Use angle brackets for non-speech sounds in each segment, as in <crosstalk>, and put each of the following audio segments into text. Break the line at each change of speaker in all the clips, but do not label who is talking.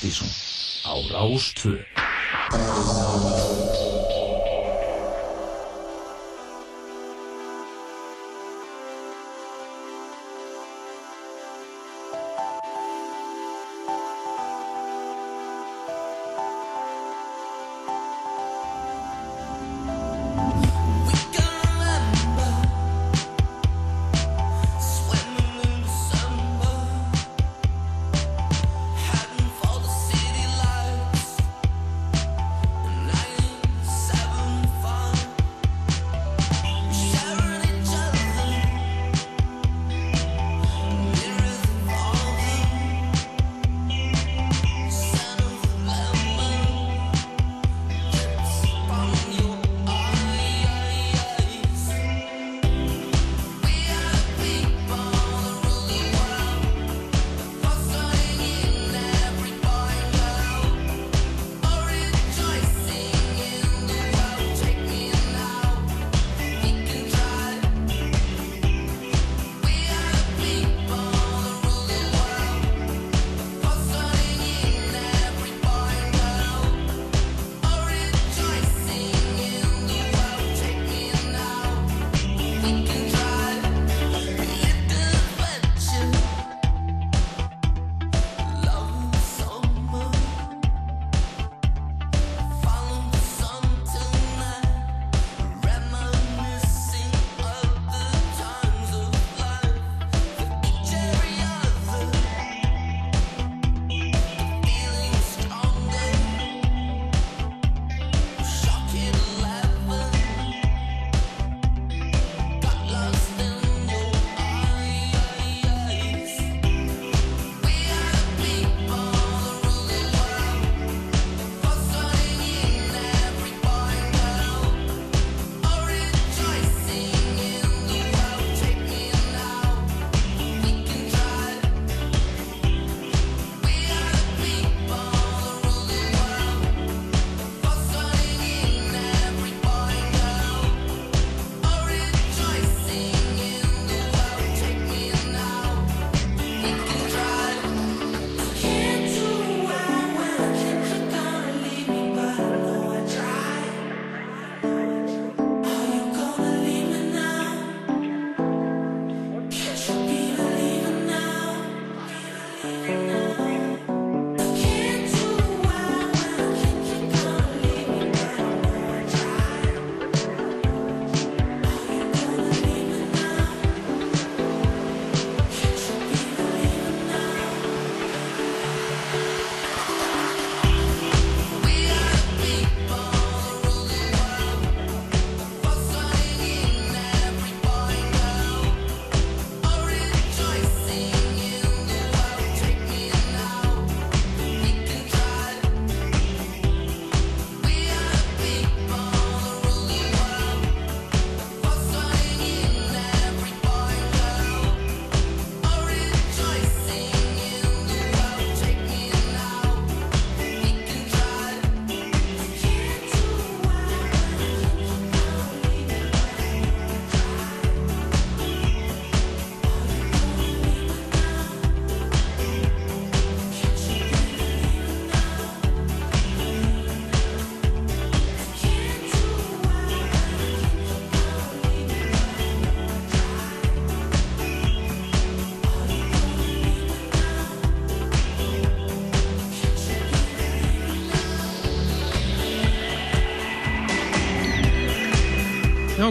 Partíson á Rástvö.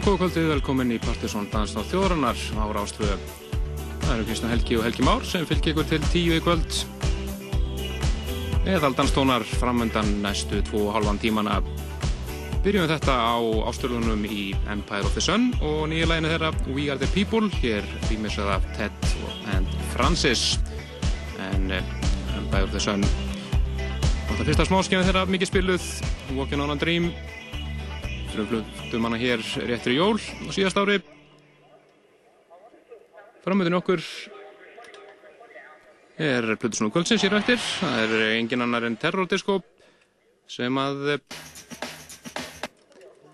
Góða kvöldið, velkomin í Partiðsson Dans á þjóðrannar á Rástvöðu. Það eru Kristján Helgi og Helgi Már sem fylgir ykkur til tíu í kvöld. Eðaldanstónar framöndan næstu tvo og halvan tímana. Byrjum við þetta á ástöðunum í Empire of the Sun og nýja læginu þeirra We Are the People. Hér rýmisöða Ted and Francis. En eh, Empire of the Sun. Þetta fyrsta smáskjæðin þeirra mikið spiluð. Walking on a Dream fluttum hana hér réttur í jól á síðast ári. Framöðun okkur er Plutusnú Kvöldsins hér eftir. Það er engin annar en Terrordiskop sem að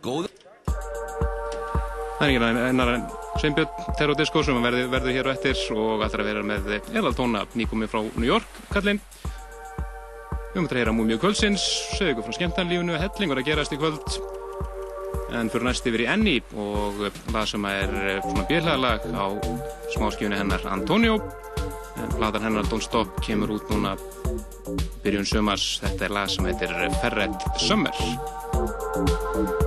góð
það er engin annar en Sveinbjörn Terrordiskop sem verður, verður hér eftir og ætlar að vera með Elaltóna nýkomið frá New York. Kallinn
Við höfum að heyra múmið kvöldsins, segja ykkur frá skemmtarlífunu, hellingur að gerast í kvöld. En fyrir næst yfir í Enni og það sem er eh, svona bjöðlaðalag á smáskjöfni hennar Antonio. En platan hennar Don't Stop kemur út núna byrjun sömars. Þetta er lag sem heitir Ferret Summer.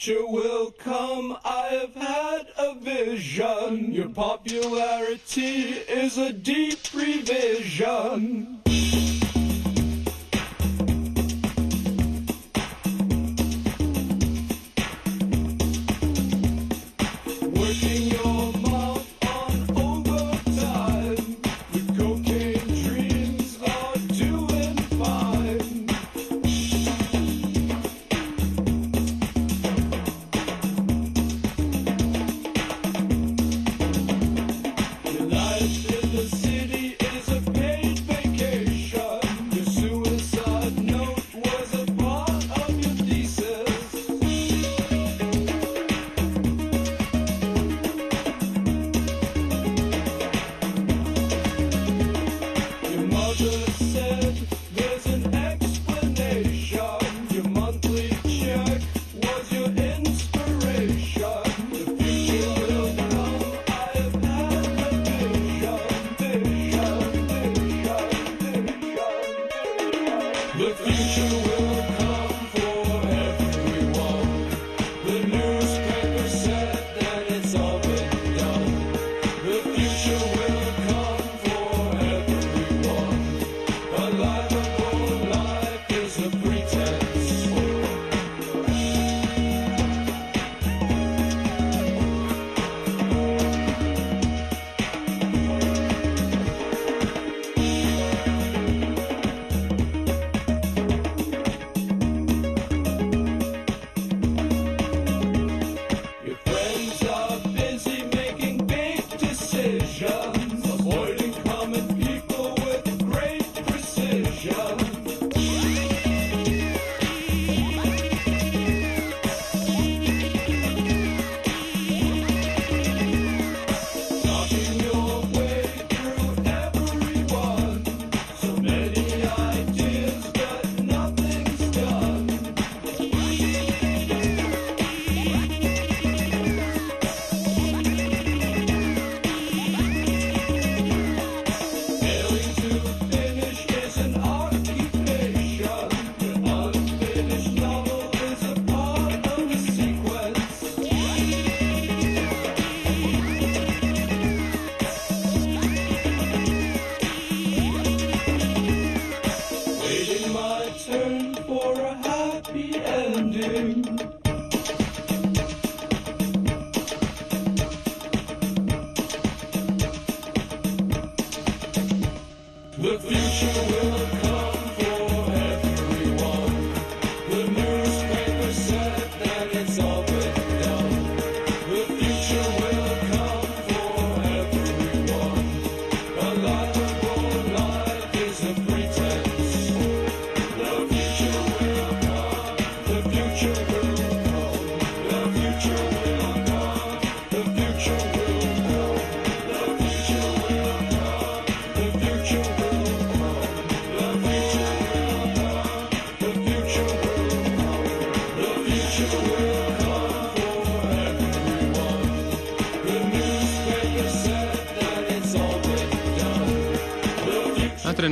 Future will come.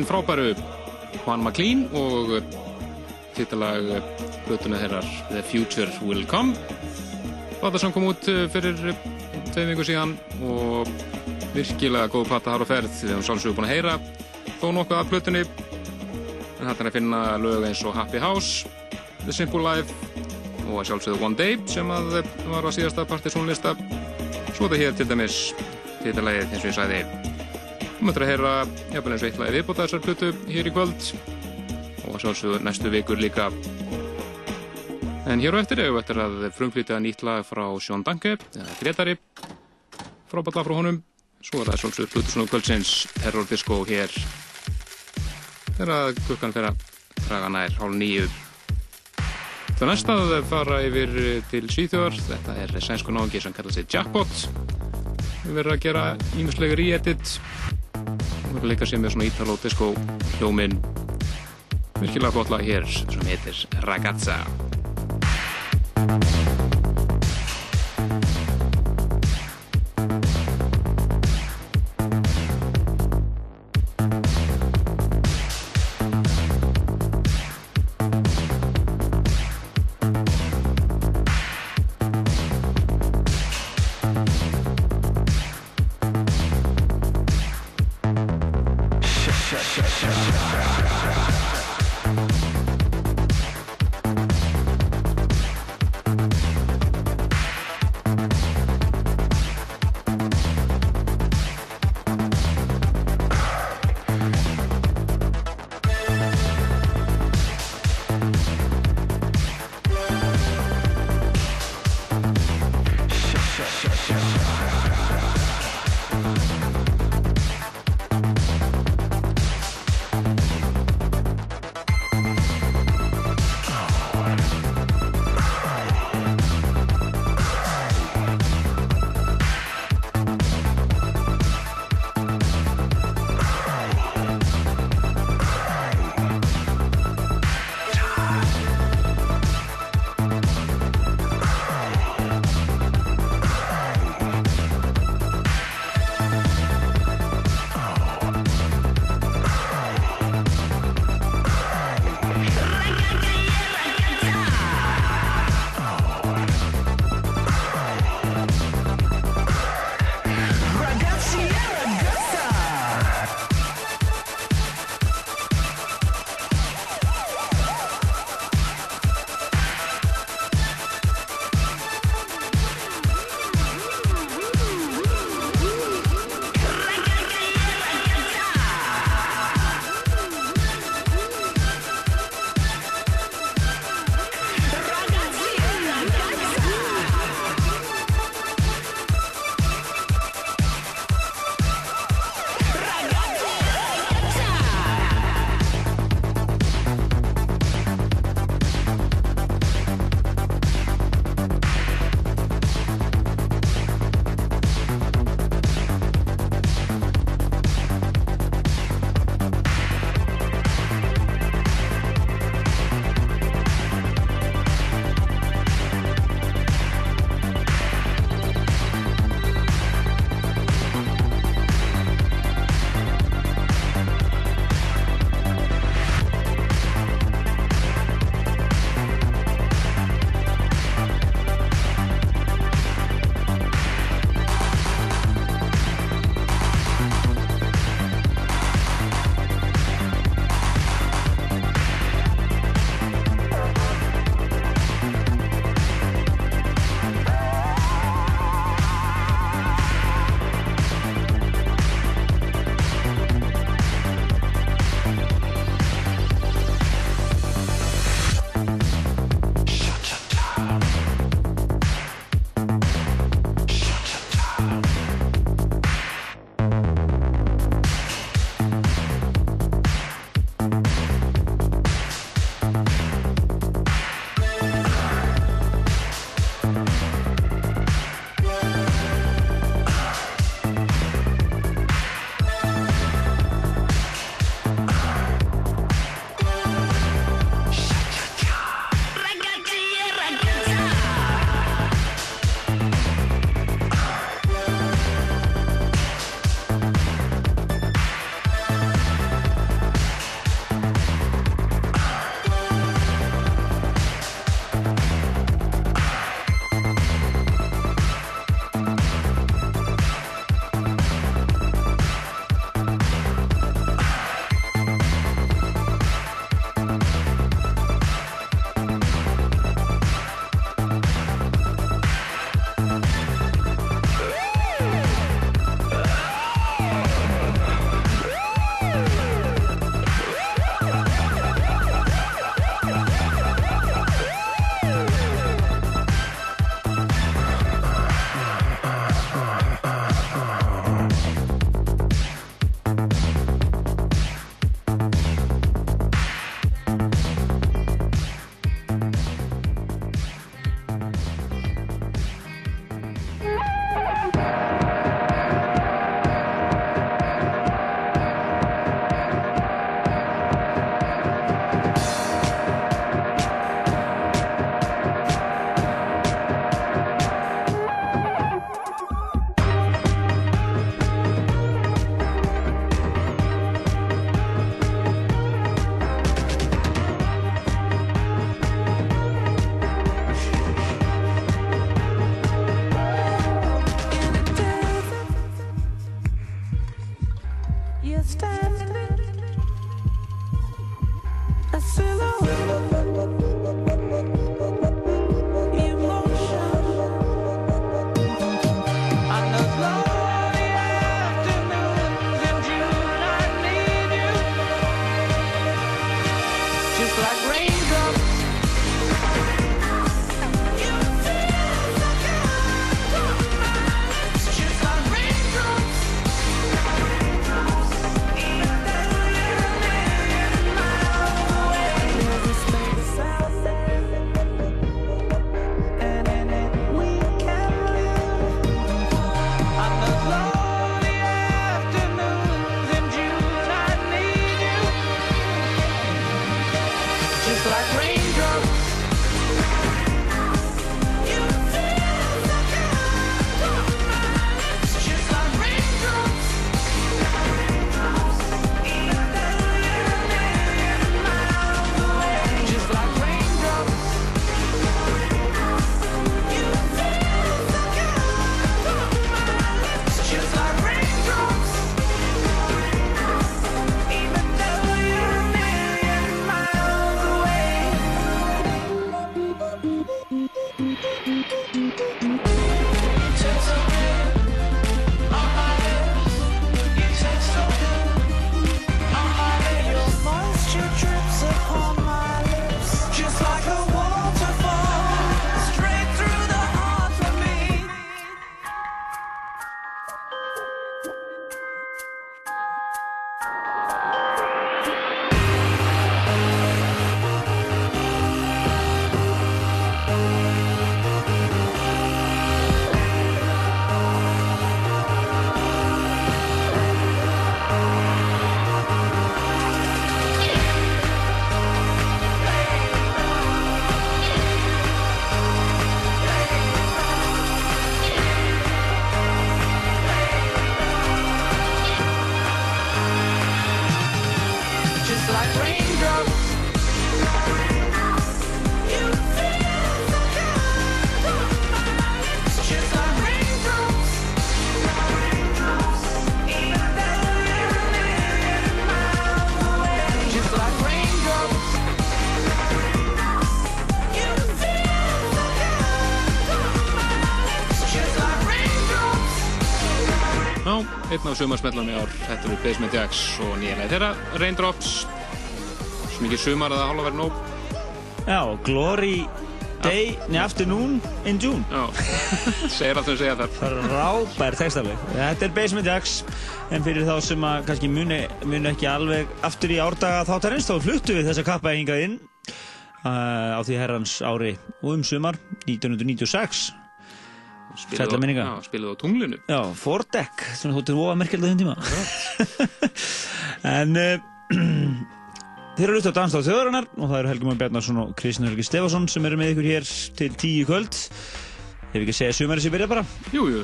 Frábæru Juan McLean og titalag hlutuna þeirrar The Future Will Come. Plata sem kom út eh, fyrir tveim vingu síðan og virkilega góð plata har og ferð við hefum sálsögur búin að heyra þó nokkuð af hlutunni en þetta er að finna lög eins og Happy House The Simple Life og sjálfsögðu One Day sem að var á síðasta partysónlista. Svo þetta hér til dæmis titalagið eins og ég sæði Við möttum að heyra jafnvel eins og eitt lagi viðbóta þessar plötu hér í kvöld og sjálfsögur næstu vikur líka. En hér á eftir hefur við eftir að frumflýta nýtt lag frá Sjón Danke, eða Gretari, frábært lag frá honum. Svo er það sjálfsögur plötu svona kvöldsins Terror Disco hér þegar klukkan fyrir að draga nær hálf nýju. Það næsta að fara yfir til Svíþjóðar, þetta er sænsku náðungi sem kallar sig Jackpot. Við verðum að gera ímislega re-edit og leika sér með svona ítalo-disco hljóminn. Virkilega flott lag hér sem heitir Ragazza einn af sumarsmellum í ár. Þetta eru Basement Jacks og nýjanlega þeirra Raindrops. Svo mikið sumar að það hálfa verið nóg.
Já, Glory Day, neða Afternoon in June.
Já, <laughs> segir alltaf að segja það.
Frábær textafleg. Þetta er Basement Jacks, en fyrir þá sem að kannski muni, muni ekki alveg aftur í árdaga þáttarins, þá fluttu við þessa kappa hingað inn uh, á því herrans ári og um sumar 1996. Sætla minninga.
Já, spiluð á tunglinu.
Já, Fordek, svona þú til óa merkjald á þenn tíma. <laughs> en uh, <clears throat> þeir eru út á Danstáð þjóðarinnar og það eru Helgi Már Bjarnarsson og Kristján Helgi Stefansson sem eru með ykkur hér til tíu kvöld. Hefur ekki að segja sumari sem byrja bara?
Jú, jú.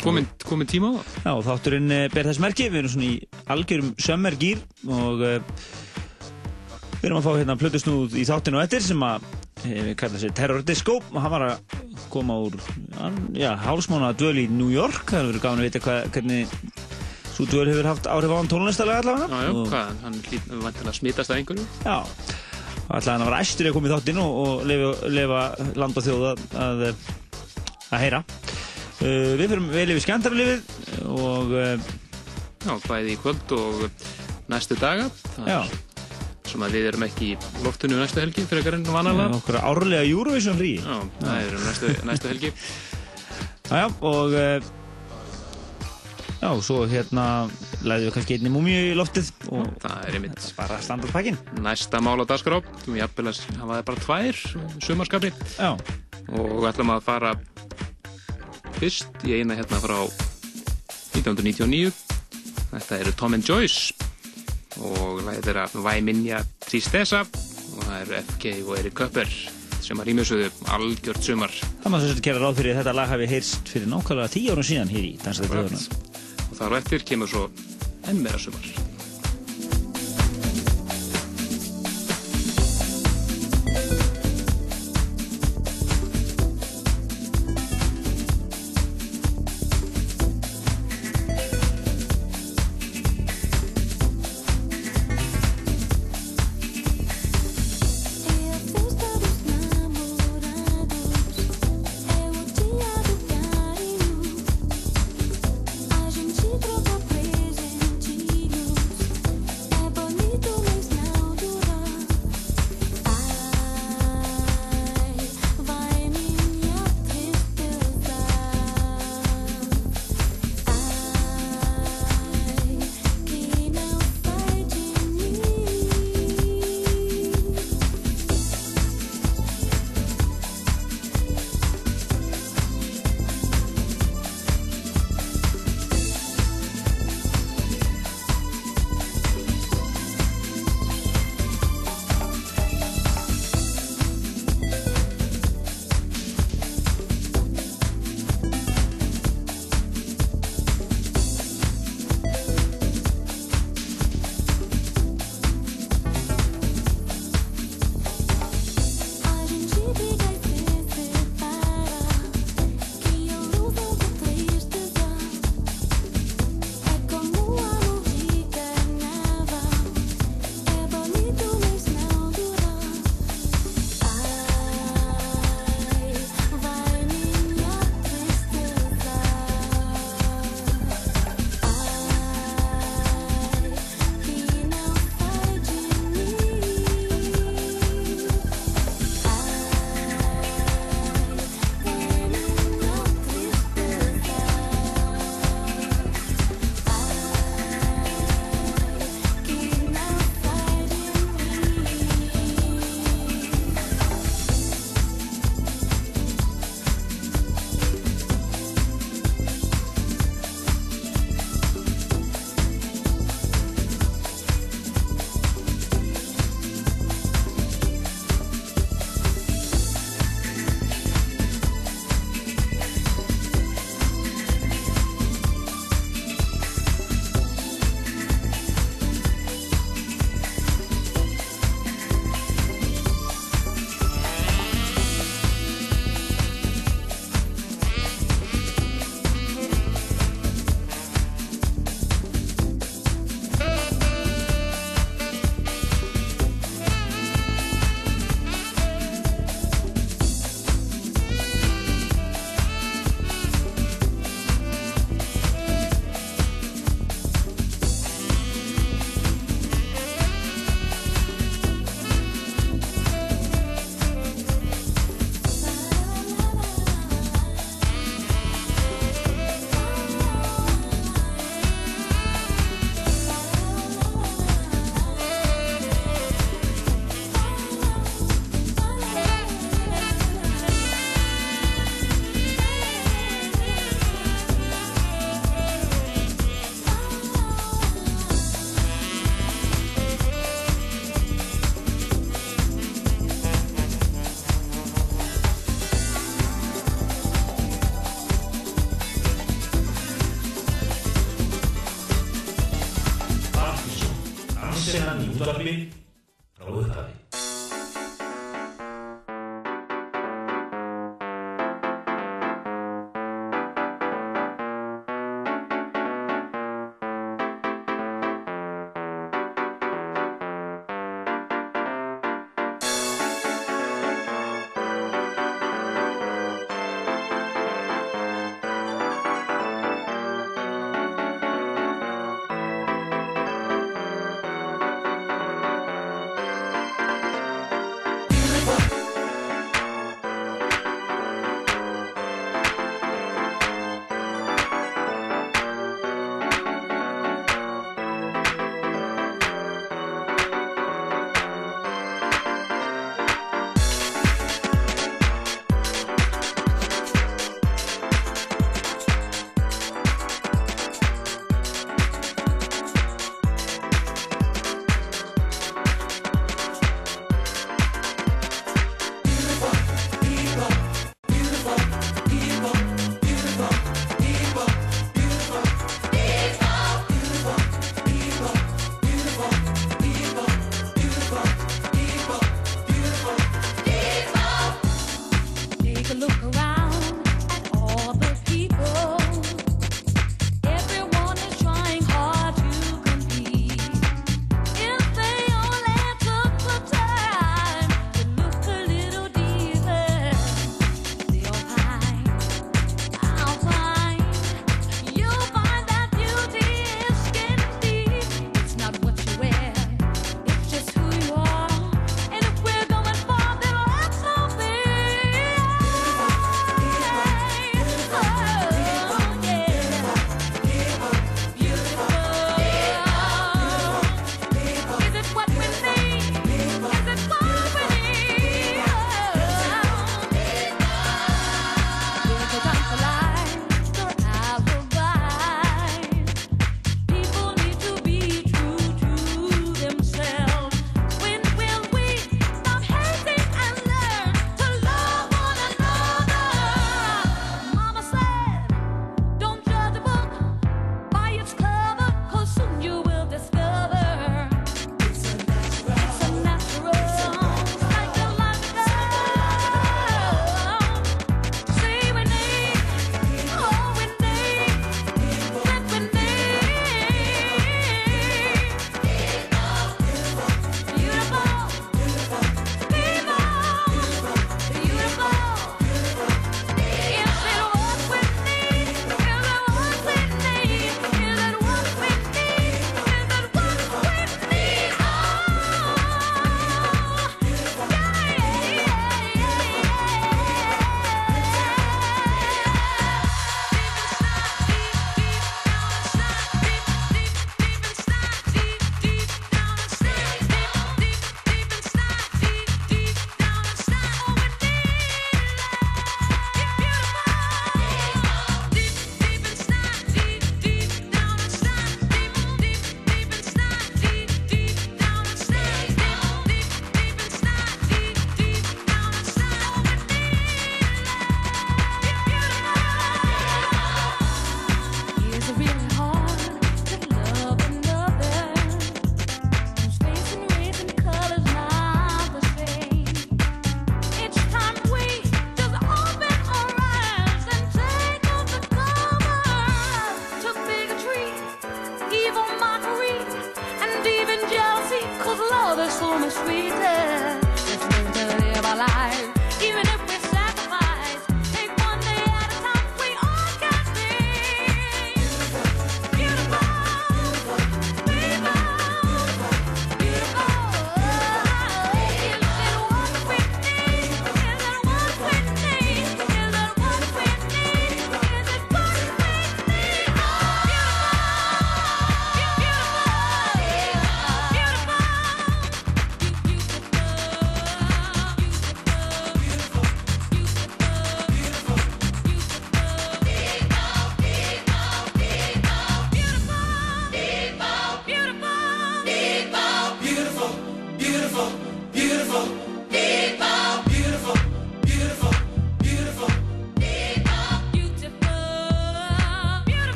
Komin, komin tíma á það.
Já, þátturinn uh, ber þess merki. Við erum svona í algjörum sömmergýr og uh, við erum að fá hérna plötusnúð í þáttinu og eftir sem að við kallum sér Terror Disco og hann var að koma úr hálsmána döl í New York. Það hefur verið gáðin að vita hva, hvernig svo döl hefur haft áhrif á hann tónlistalega allavega.
Já, já, hvað, hann hlýttum við að smitast af einhverju.
Já, allavega hann var æstur að koma í þáttinn og, og lefa, lefa land og þjóða að, að heyra. Uh, Við fyrir vel yfir skemmtarlifið og uh,
Já, bæði í kvöld og næstu daga.
Já
sem að við erum ekki í loftinu næstu helgi fyrir ekkar enn vanalega.
Okkur árlega Eurovision frí.
Já, það er næstu, <laughs> næstu helgi.
Jájá, og uh, já, svo hérna læðum við kannski einni múmi í loftið og
já, það er einmitt
bara standardpakkin.
Næsta mál á dagskrá, er jafnvel að hafa það bara tvær sumarskapi.
Já.
Og við ætlum að fara fyrst í eina hérna frá 1999. Þetta eru Tom and Joyce og lagið þeirra Væminja Tristessa og það eru FK og Erik Köpper sem að rýmjössuðu algjört sumar.
Það maður svolítið gera ráð fyrir þetta lag hafi heyrst fyrir nákvæmlega tíu árum síðan hér í Dansaði Döðurna
og þar og eftir kemur svo enn meira sumar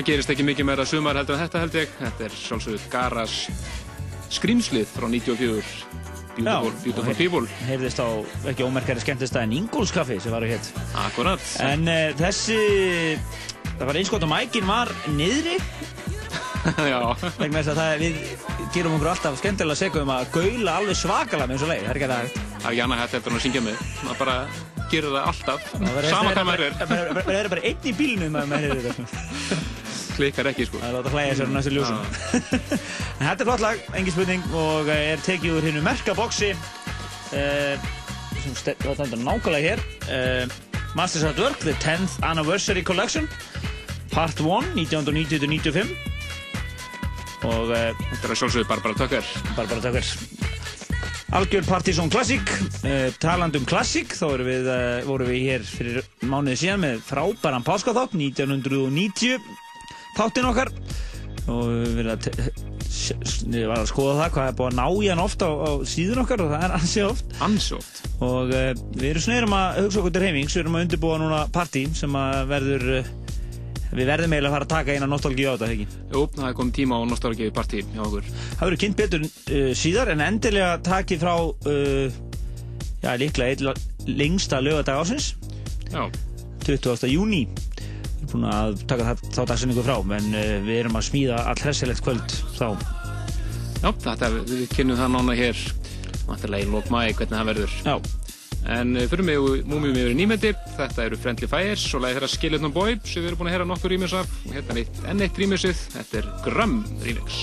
það gerist ekki mikið meira sumar heldur en þetta held ég. Þetta er sjálfsögðu Garas skrýmslið frá 94. Beautiful, beautiful people.
Heyrðist á ekki ómerkari skemmtistæðin Ingólfskaffi sem var á hétt.
Akkurat.
En uh, þessi, það var einskot og mækin var niðri <laughs>
Já,
vegna þess að það, við gerum okkur alltaf skemmtilega segum um að gaula alveg svakalega með þessu leið. Það er ekki að það
það er ekki annað hægt eftir hann að syngja með. Maður bara gerir það alltaf. Sama hvað maður er.
Það er bara einn í bílnum að maður þetta. <laughs>
Klikkar ekki, sko.
Það er láta hlæja sér á næstu ljósum. <laughs> en þetta er flott lag, engin spurning, og eh, er tekið úr hinnu merka boksi uh, sem ste- það stendur nákvæmlega hér. Uh, Masters at Work, The 10th Anniversary Collection, Part 1, 1990-95. Og uh,
Þetta er að sjálfsögðu Barbara Tucker.
Barbara Tucker. Algjör Partizón Classic, uh, talandi um Classic, þá erum við, uh, vorum við hér fyrir mánuði síðan með frábæran páskaþátt, 1990 þáttinn okkar og við verðum að skoða það hvað er búið að ná í hann oft á, á síðun okkar og það er ansi oft
Ansótt.
og uh, við erum svona erum að hugsa okkur til heimings, við erum að undirbúa núna partí sem að verður uh, við verðum eiginlega að fara að taka eina nostálgi á þetta, ekki?
Jú, það komið tíma á nostálgíu partí hjá okkur.
Það verður kynnt betur uh, síðar en endilega takið frá uh, já, líklega einn lengsta lögadag ásins
Já,
20. júni búin að taka það, þá dagsinningu frá en uh, við erum að smíða all hressilegt kvöld þá
já, þetta, við kynnum það nána hér. Vantarlega í lók mæ, hvernig það verður.
já,
En uh, fyrir mig múmjum yfir í nýmeti, þetta eru Friendly Fires og lagi þeirra Skeleton Boy sem við erum búin að heyra nokkur rýmis af og hérna er eitt, enn eitt rýmisið, þetta er Grum remix.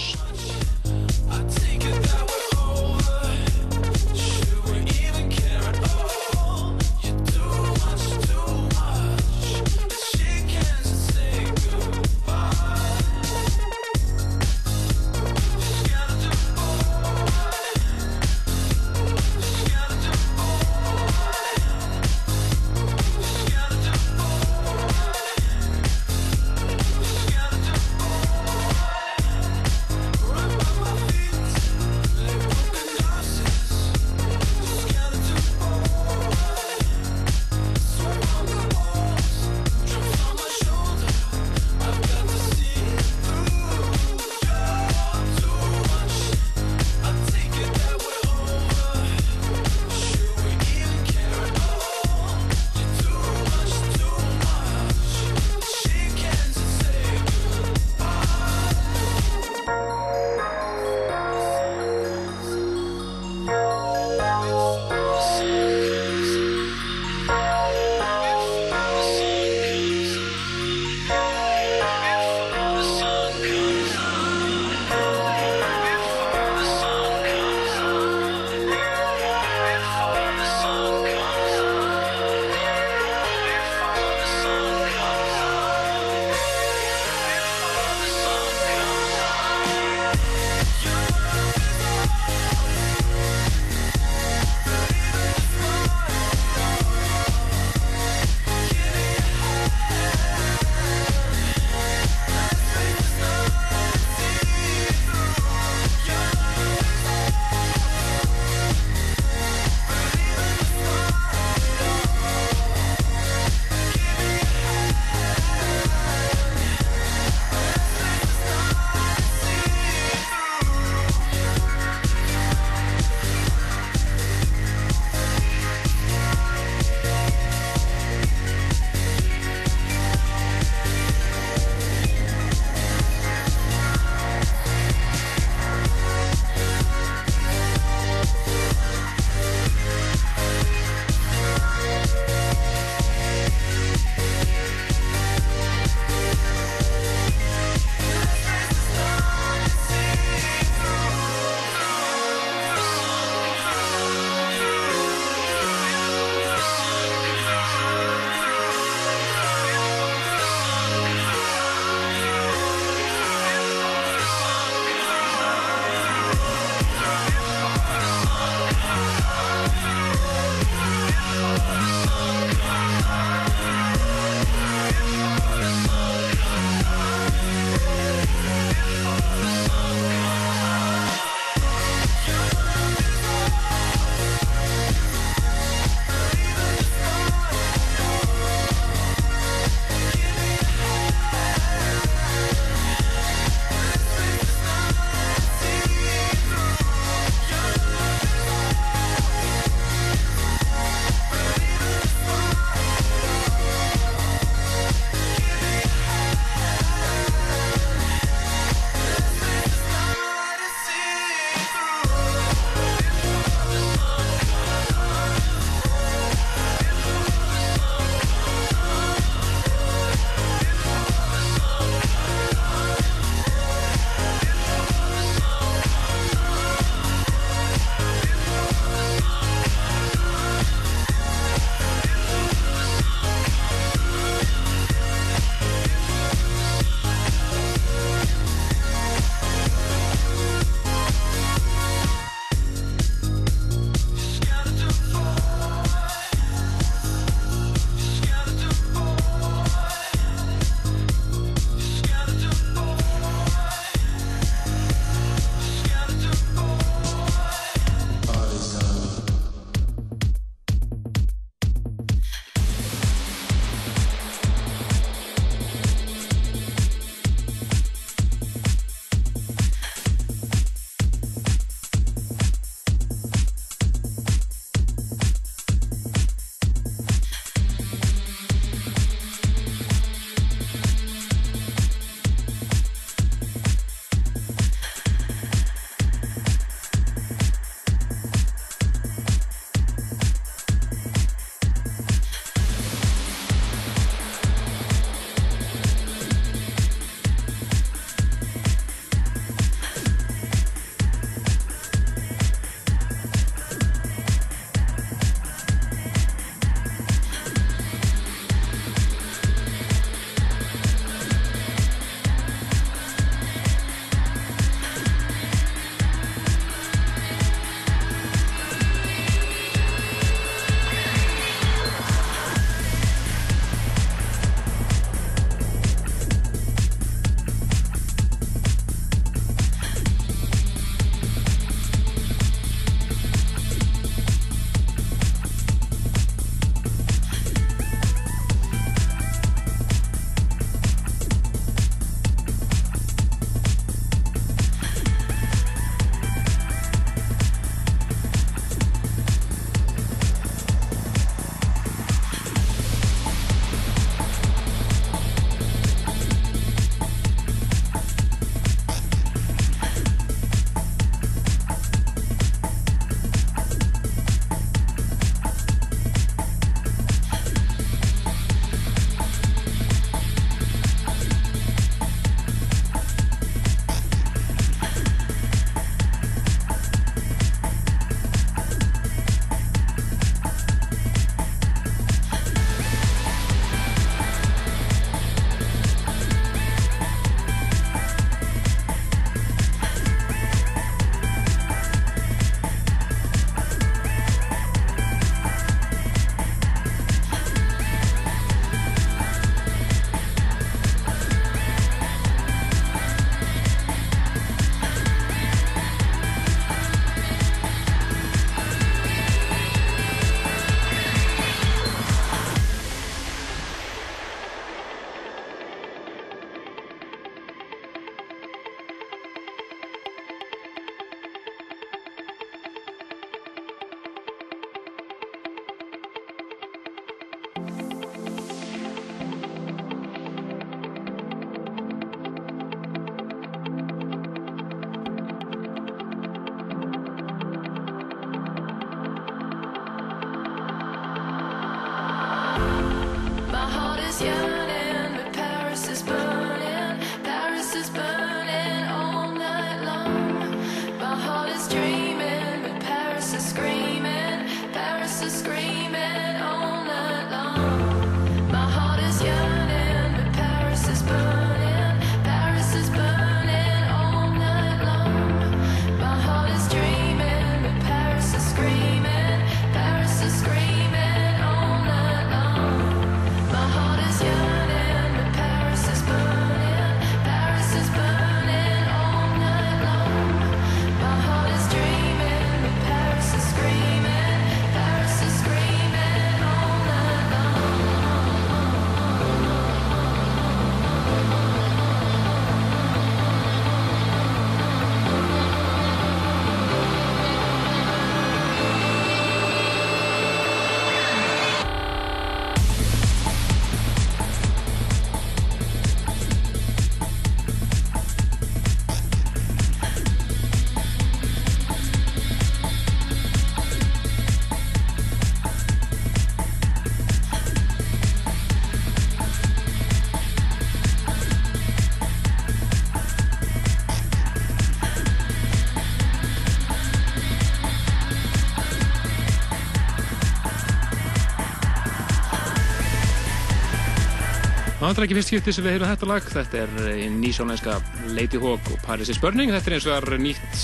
Er ekki fyrst skipti sem við heyrum þetta lag. Þetta er eh, nýsjónlenska Lady Hawk og Paris is Burning. Þetta er eins og er nýtt,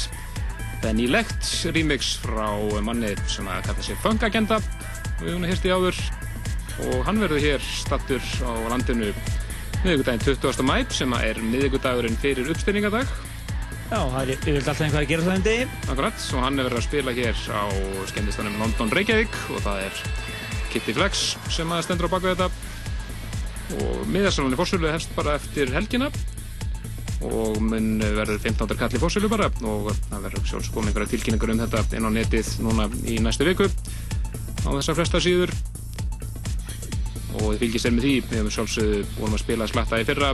er nýlegt remix frá manni sem að kalla sig Funk Agenda. Við höfum hérst í áður og hann verður hér stattur á landinu miðvikudaginn 20. mæp sem er miðvikudagurinn fyrir uppstyrningadag.
Já, það er yfirleitt alltaf einhvað að gera það um degi.
Akkurat, og hann er verið að spila hér á skemmtistanum London Reykjavík og það er Kitty Flex sem að stendur á baku þetta og miðarsalunni fórsölu hefst bara eftir helgina. Og mun verður 15. kall í fórsölu bara. Og það verður sjálfs komið einhverja tilkynningur um þetta inn á netið núna í næstu viku. Á þessar flesta síður. Og þið fylgist er með því. Við hefum sjálfsögðu vorum að spila slatta í fyrra.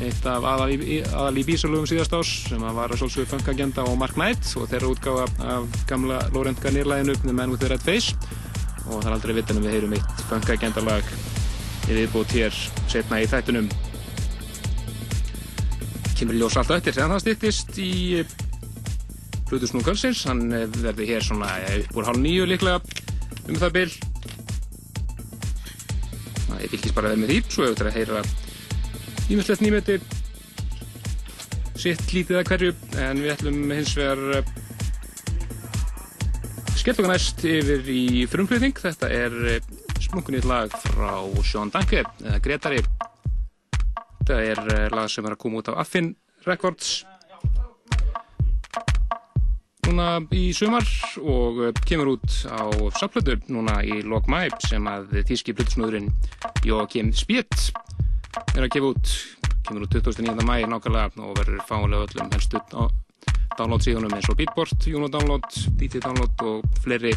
Eitt af aðal í, aðal í bísalugum síðast ás sem að var að sjálfsögðu Funk Agenda og Mark Knight og þeirra útgáfa af gamla Lorentga nýrlæðinu The Man with the Red Face. Og það er aldrei vitan um við heyrum eitt Funk Í viðbútt hér setna í þættunum kemur í ljós allt eftir þegar það stýttist í Plutus Núkalsins hann eh, verður hér svona eh, upp úr hálf nýju líklega um það bil. Það er fylgist bara vel með því svo hefur þetta að heyra ímestlegt nýmeti sitt lítið að hverju. En við ætlum hins vegar eh, skellt okkar næst yfir í frumflutning. Þetta er splunkunýtt lag frá Sean Danke eða Gretari þetta er eh, lag sem er að koma út á Affin Records núna í sumar og eh, kemur út á sapplötu núna í Log Mæp sem að þíski plötusnúðurinn Joachim Spiet er að gefa út kemur út 29. mæ nákvæmlega og verður fáinlega öllum helstu á download síðunum eins og Beatport, Juno Download, DT Download og fleiri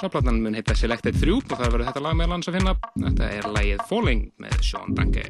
Sáplatnan mun heita Selected 3 og það verður þetta lag með lands að finna. Þetta er lagið Falling með Sean Danke.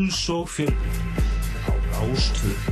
Púls og fjölbreytni á Rástvö.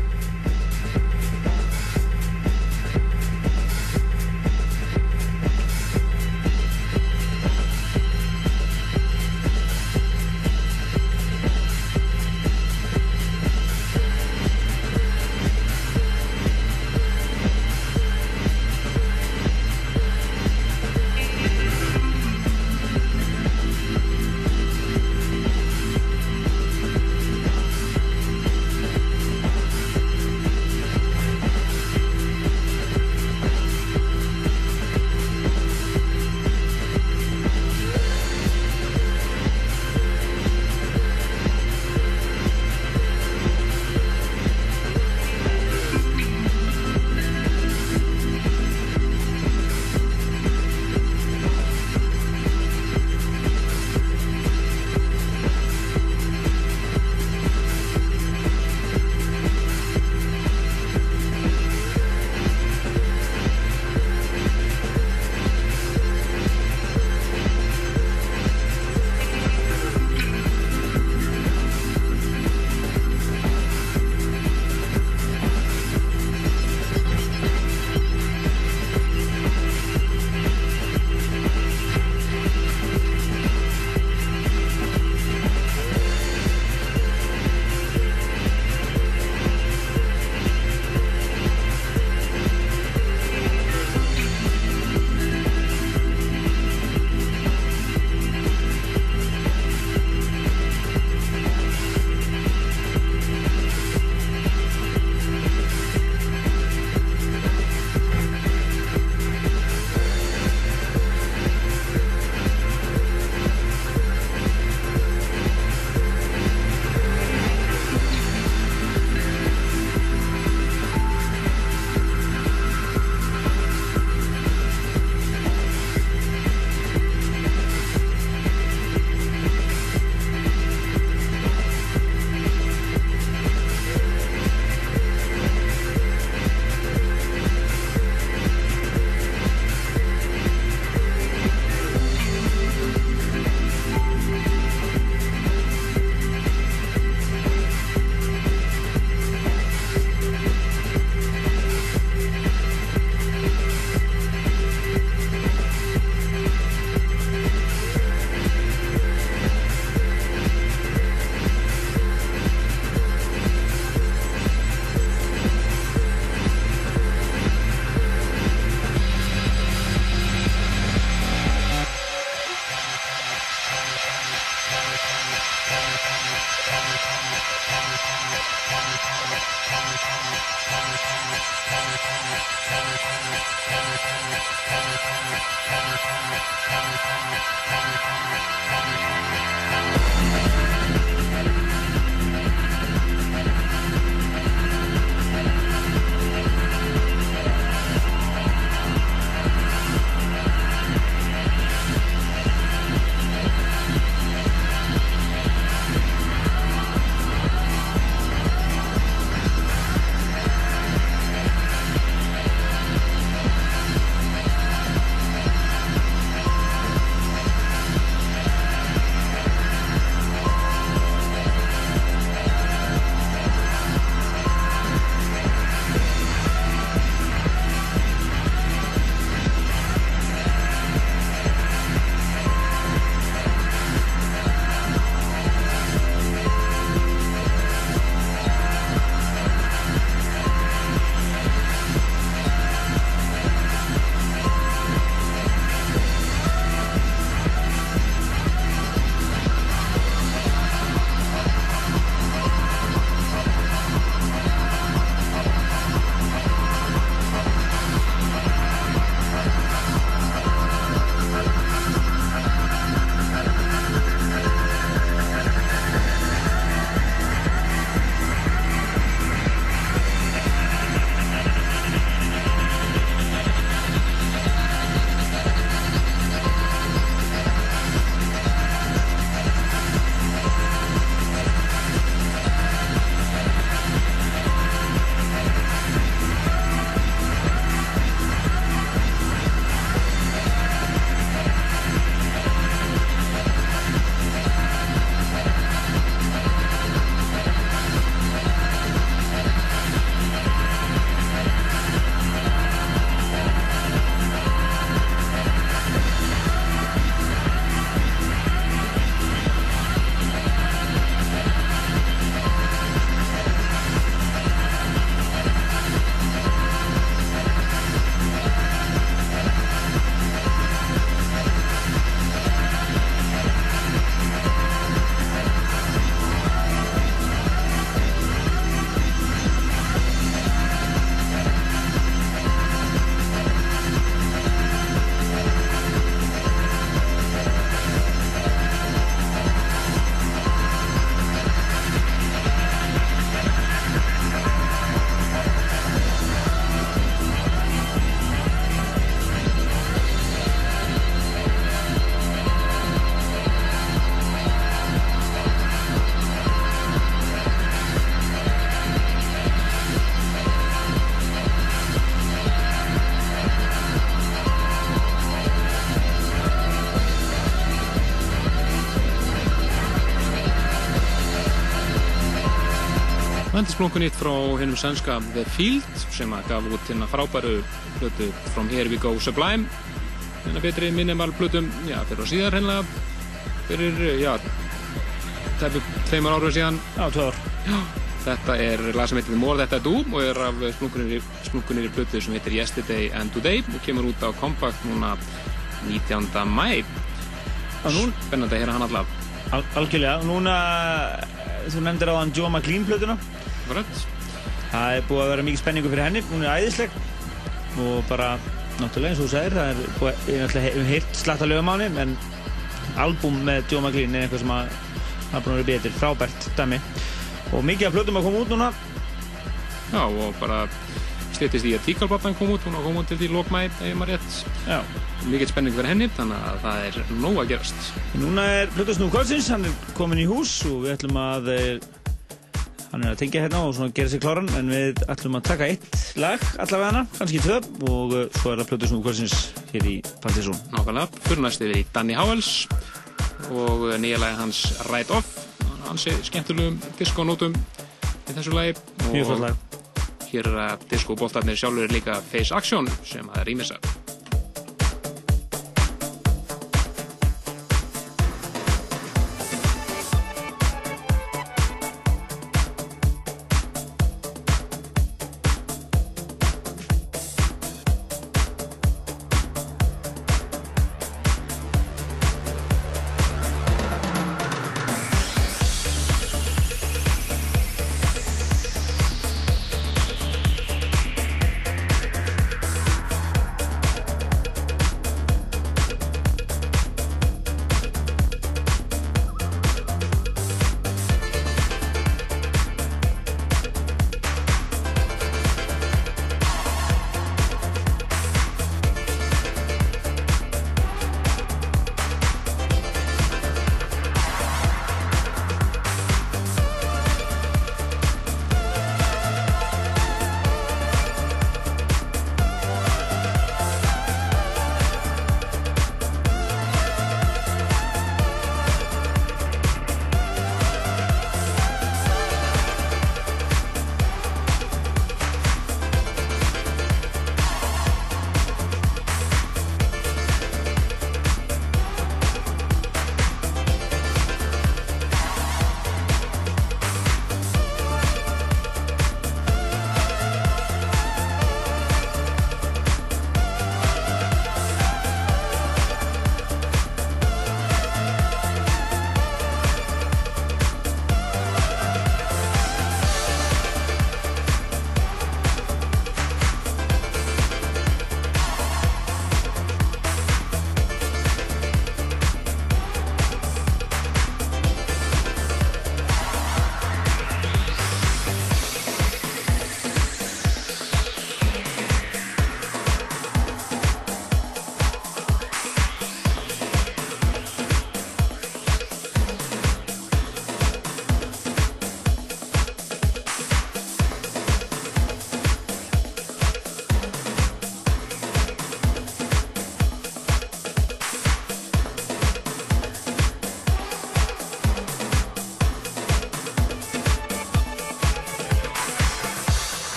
Helvindisblókunnitt frá hennum sænska The Field sem að gaf út hérna frábæru plötu From Here We Go Sublime hérna betri minimal plötum já, fyrir og síðar hérna fyrir, já tæpu tveimur árum síðan
Já, ár.
þetta er lag sem heitir The More That I Do og er af splunkunir, splunkunir plötu sem heitir Yesterday and Today og kemur út á Compact núna 19. mæ spennandi að heyra hann allaf
al algjörlega, núna, þú nefndir á hann Joe McLean plötuna. Það er búið að vera mikið spenningu fyrir henni, hún er æðisleg og bara, náttúrulega eins og þú sagðir, það er búið, ég hef heyrt slatt að lögum á henni, en albúm með Joe McLean er eitthvað sem að er búin að vera betur, frábært dæmi. Og mikið af plötum að koma út núna,
Já, og bara stýttist í að Tíkalbatan kom út, hún á kom út til því lokmæ, ef maður rétt. Mikið spenning fyrir henni, þannig að það er nóg að gerast.
Núna er Plutusnúð Kvöldsins, hann er komin í hús og við ætlum að eh, hann er að tengja hérna og svona gera sér kláran en við ætlum að taka eitt lag allavega hana, kannski tvö og eh, svo er það Plutusnúð Kvöldsins hér í Pantisón.
Nákvæmlega, fyrir næst yfir í Danny Howells og nýja lagi hans Right Off, hans er skemmtilegum diskonótum í þessu lagi.
Lag.
Hér er að diskobóltarnir sjálfur líka Face Action sem að er rýmisa.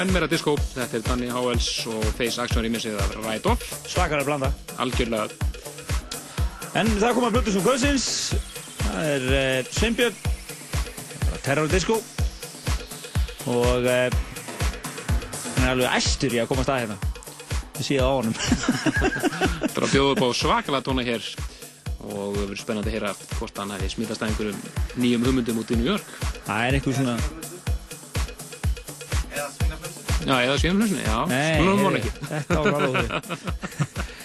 Enn meira disco, þetta er Danny Howells og Face Action remixið af Ride Off,
Svakalega blanda.
algjörlega,
En það kom að blötu sem Guðsins. Það er uh, Sveinbjörn, Terror Disco og uh, hann er alveg æstur í að komast að hérna. Ég sé það á honum. <laughs>
þetta er að bjóða upp á svakalega tóna hér og það verður spennandi að heyra hvort hann hefði smitast að einhverjum nýjum hugmyndum út í New York.
Það er einhver svona...
Já, eða svíðumlösni, já, svona hún ekki.
þetta var alveg. <laughs>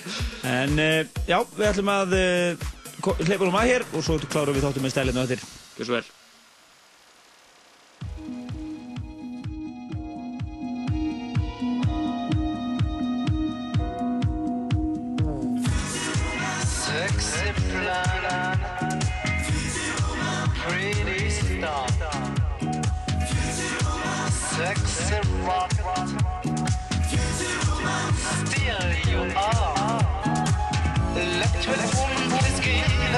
En uh, já, við ætlum að uh, hleypa um að hér og svo klárum við þáttum með stælinu eftir.
Gjör svo vel.
Pretty star Sexy rocket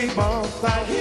we won't.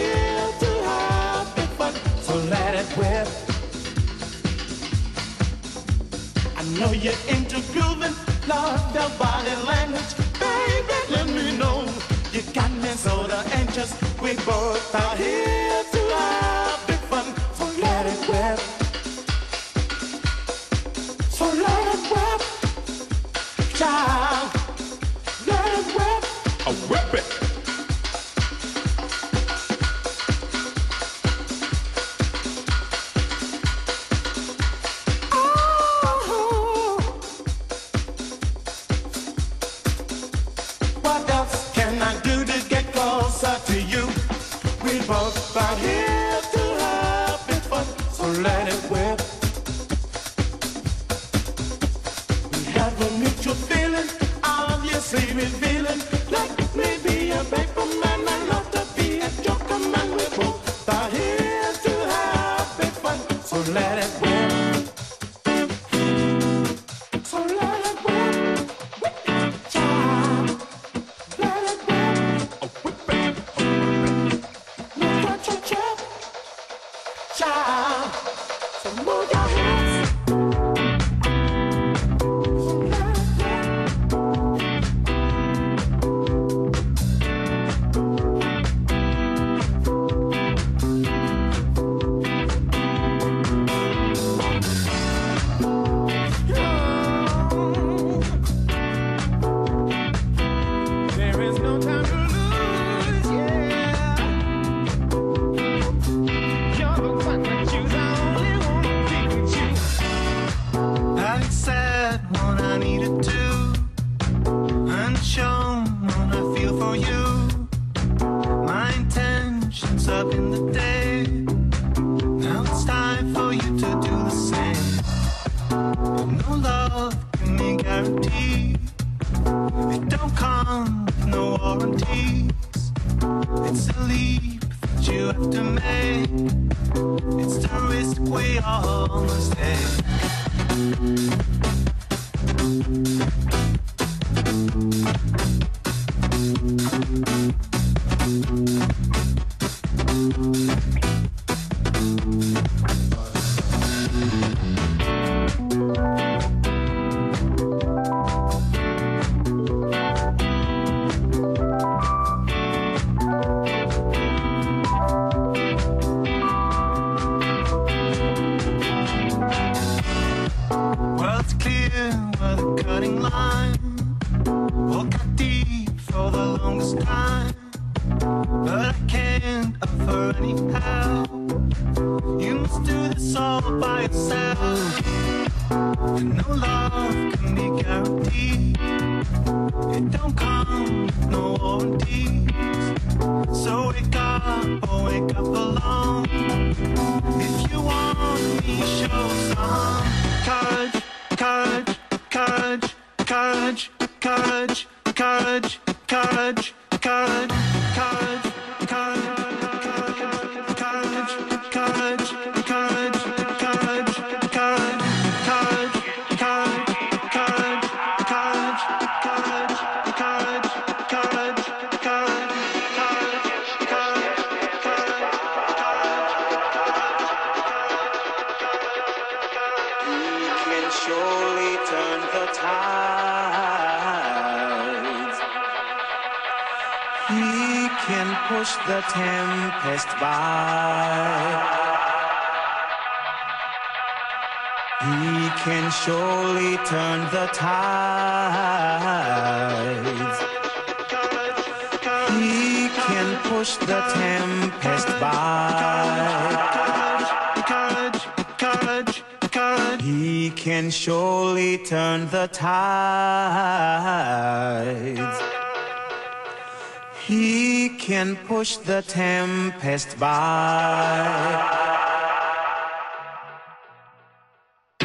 can push the tempest by.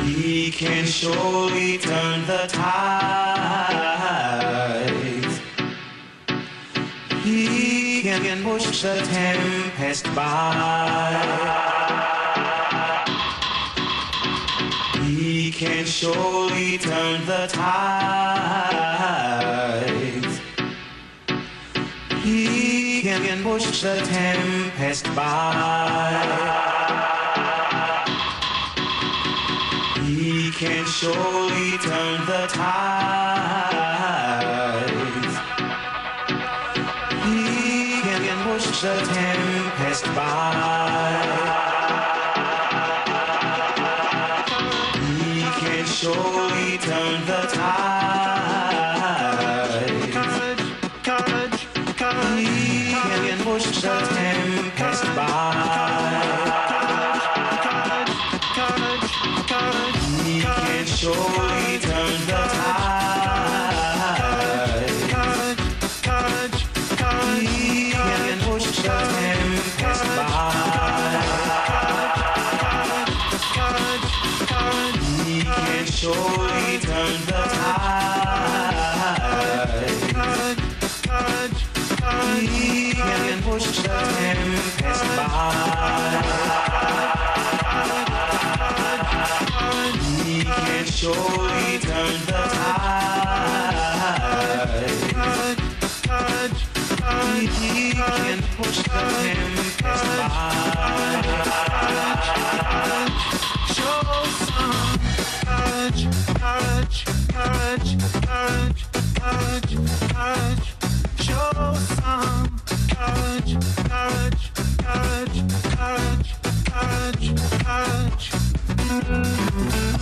He can surely turn the tide. He can push the tempest by. He can surely turn the tide. Push the tempest by. He can surely turn the tides. Surely turn the tide. He can push the tempest by.
Show some courage, courage, courage, courage, courage, courage. Show some courage, courage, courage, courage, courage, courage.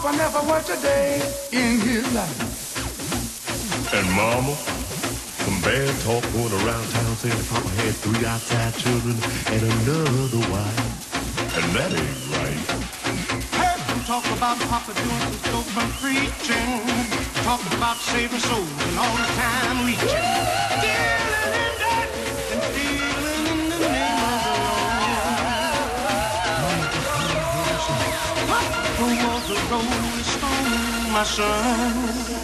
Papa
never worked a day in his life?
And mama, some bad talk going around town saying that Papa had three outside children and another wife. And that ain't right.
Heard them talk about Papa doing some dope preaching. Talk about saving souls and all the time reaching. Dealing in Papa was a rolling stone, my son.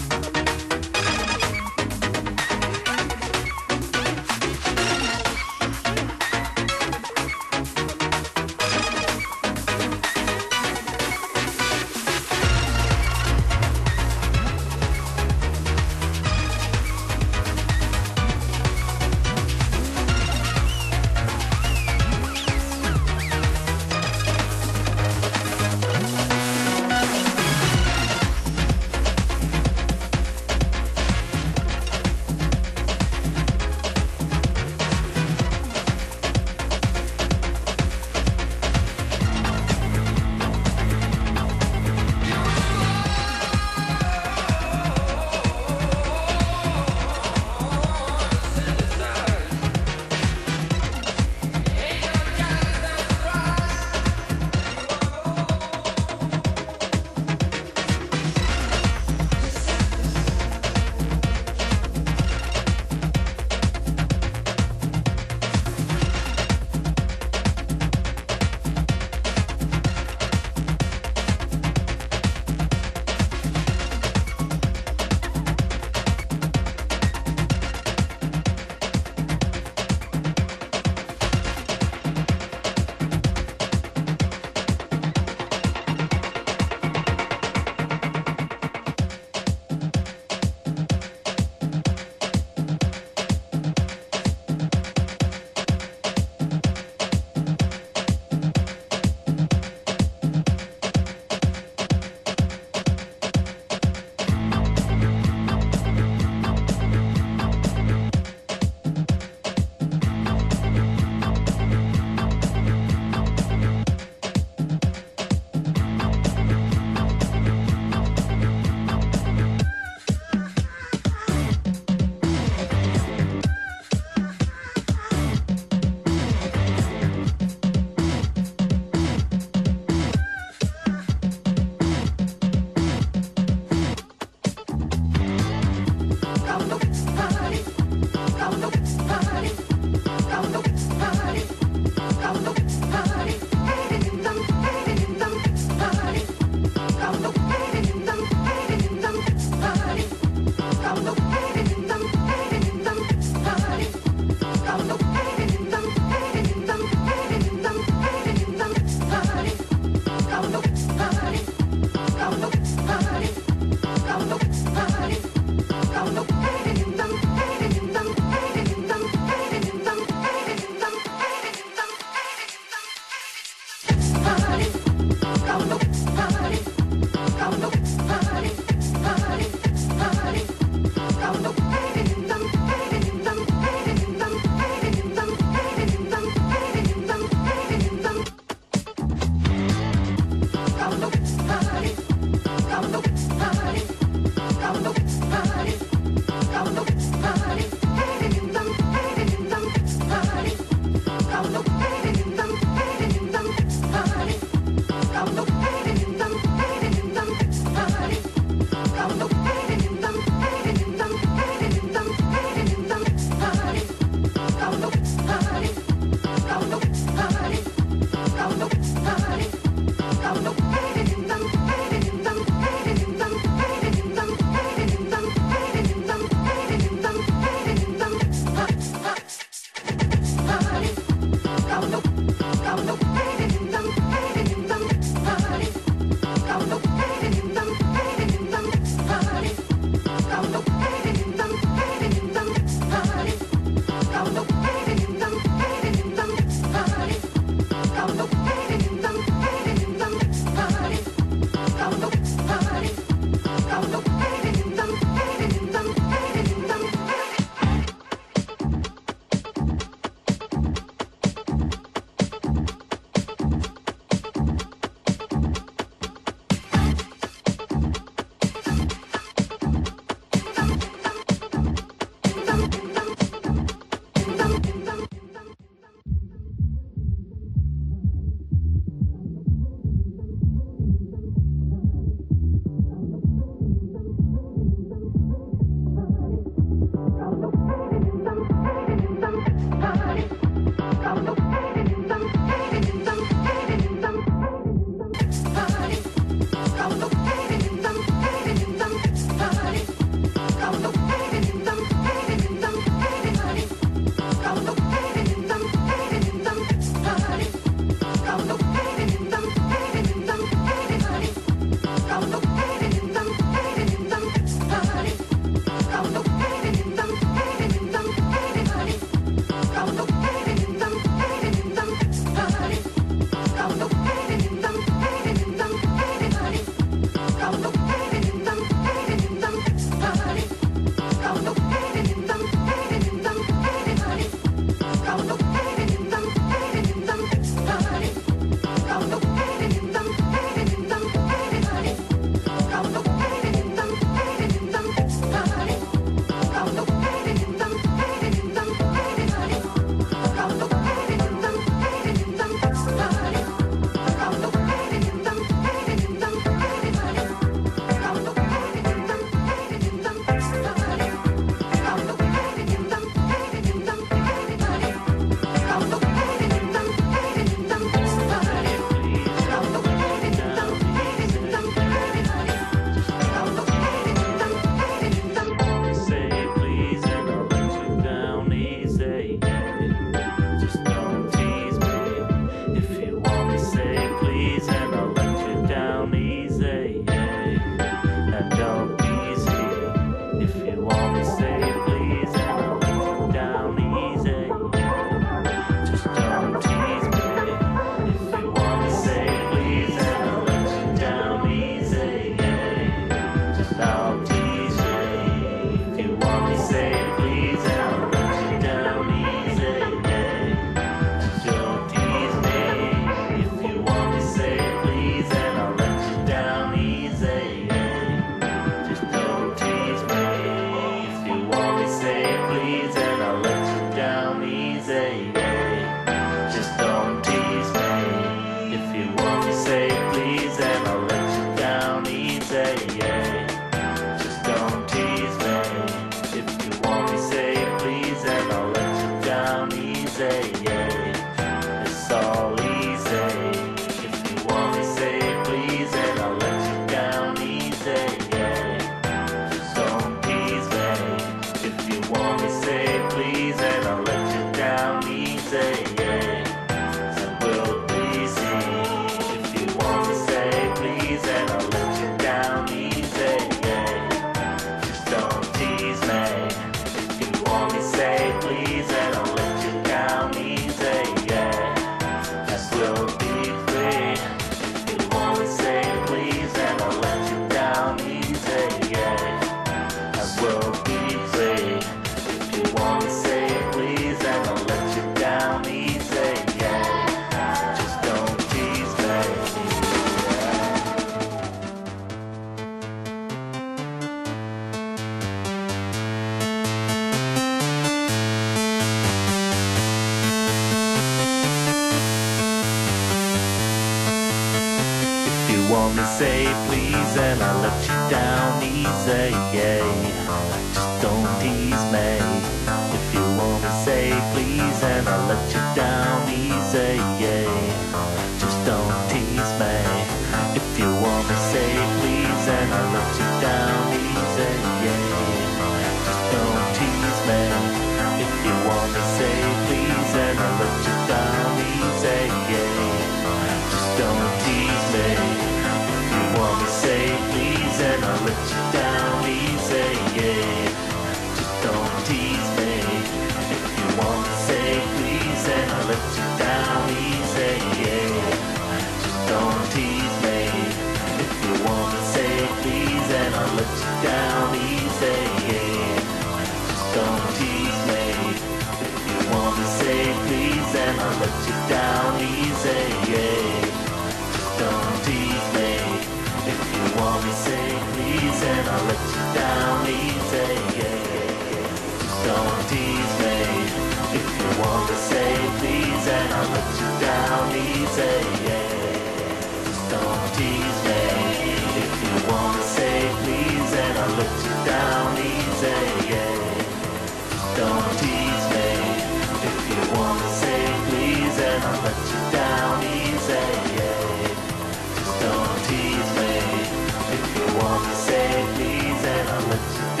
wanna say please and I'll let you.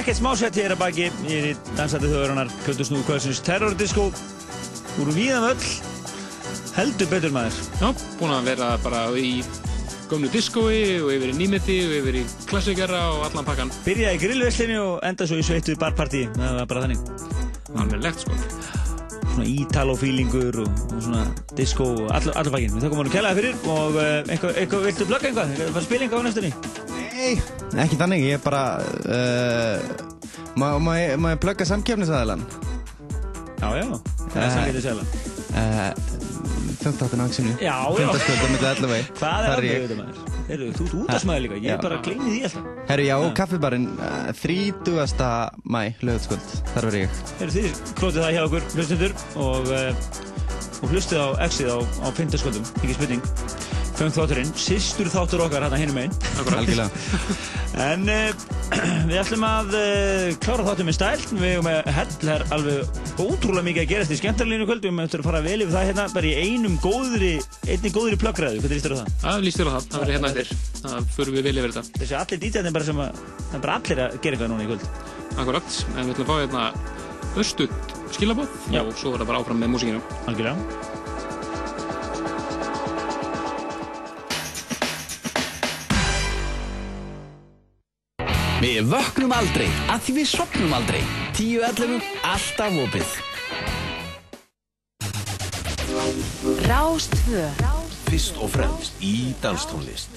ekkert smásett ég er að baki Ég er í dansætið þauðurinnar Kvöldusnúðu kvölsins terrordiskó Úr viðan um öll. Heldur betur maður.
Já, búin að vera bara í gömlu diskói og yfir í nýmiti og yfir í klassikara og allan pakkan.
Byrjaði í grillveslinu og enda svo í sveittu barparti. Það var bara þannig.
Alveg sko.
Svona ítalofílingur og, og svona diskó og all, allur pakkin Við þakkum honum kælaði fyrir og eh, eitthvað, eitthvað viltu blögga eitthvað? Eitthvað
spil Ekki þannig, ég er bara uh, Má ma, ég ma, ma, plugga samkjöfnisæðilan?
Já, já, eh, það er samkjöfnisæðilan
eh, Fjöndtáttinn áksinu
Já, já. <laughs> Hvað er
andið
þetta maður? Þú ert út af smæði líka, ég er bara klingið í alltaf.
Herru, já, kaffibarinn, 30. mæ, lögutskvöld, þar verður ég.
Herru, þið klótið það hjá okkur, hlustendur og, og hlustið á exið á, á fjöndtasköldum, ekki spurning. Föngt þátturinn, sýstur þáttur okkar hérna hinum einn.
Algjörlega. <laughs>
En uh, <clears throat> við ætlum að uh, klára þáttum með stæl. Við erum með hell er alveg ótrúlega mikið að gerast í skemmtarlínu kvöld. Við möttum að fara vel yfir það hérna bara í einum góðri, einni góðri plöggræðu. Hvað líst þér á það?
Það líst þér á það, það verður hérna eftir. Það fyrir við vel yfir þetta.
Þessi allir dítjarnir bara sem að, það er bara allir að gera eitthvað núna í kvöld.
Akkurat, en við ætlum að fá hérna östut skilabóð og svo er það bara áfram með músíkina.
Algjörlega.
Við vöknum aldrei, að því við sopnum aldrei. 10.11. alltaf opið.
Rástvö
Fyrst og fremst í danstónlist.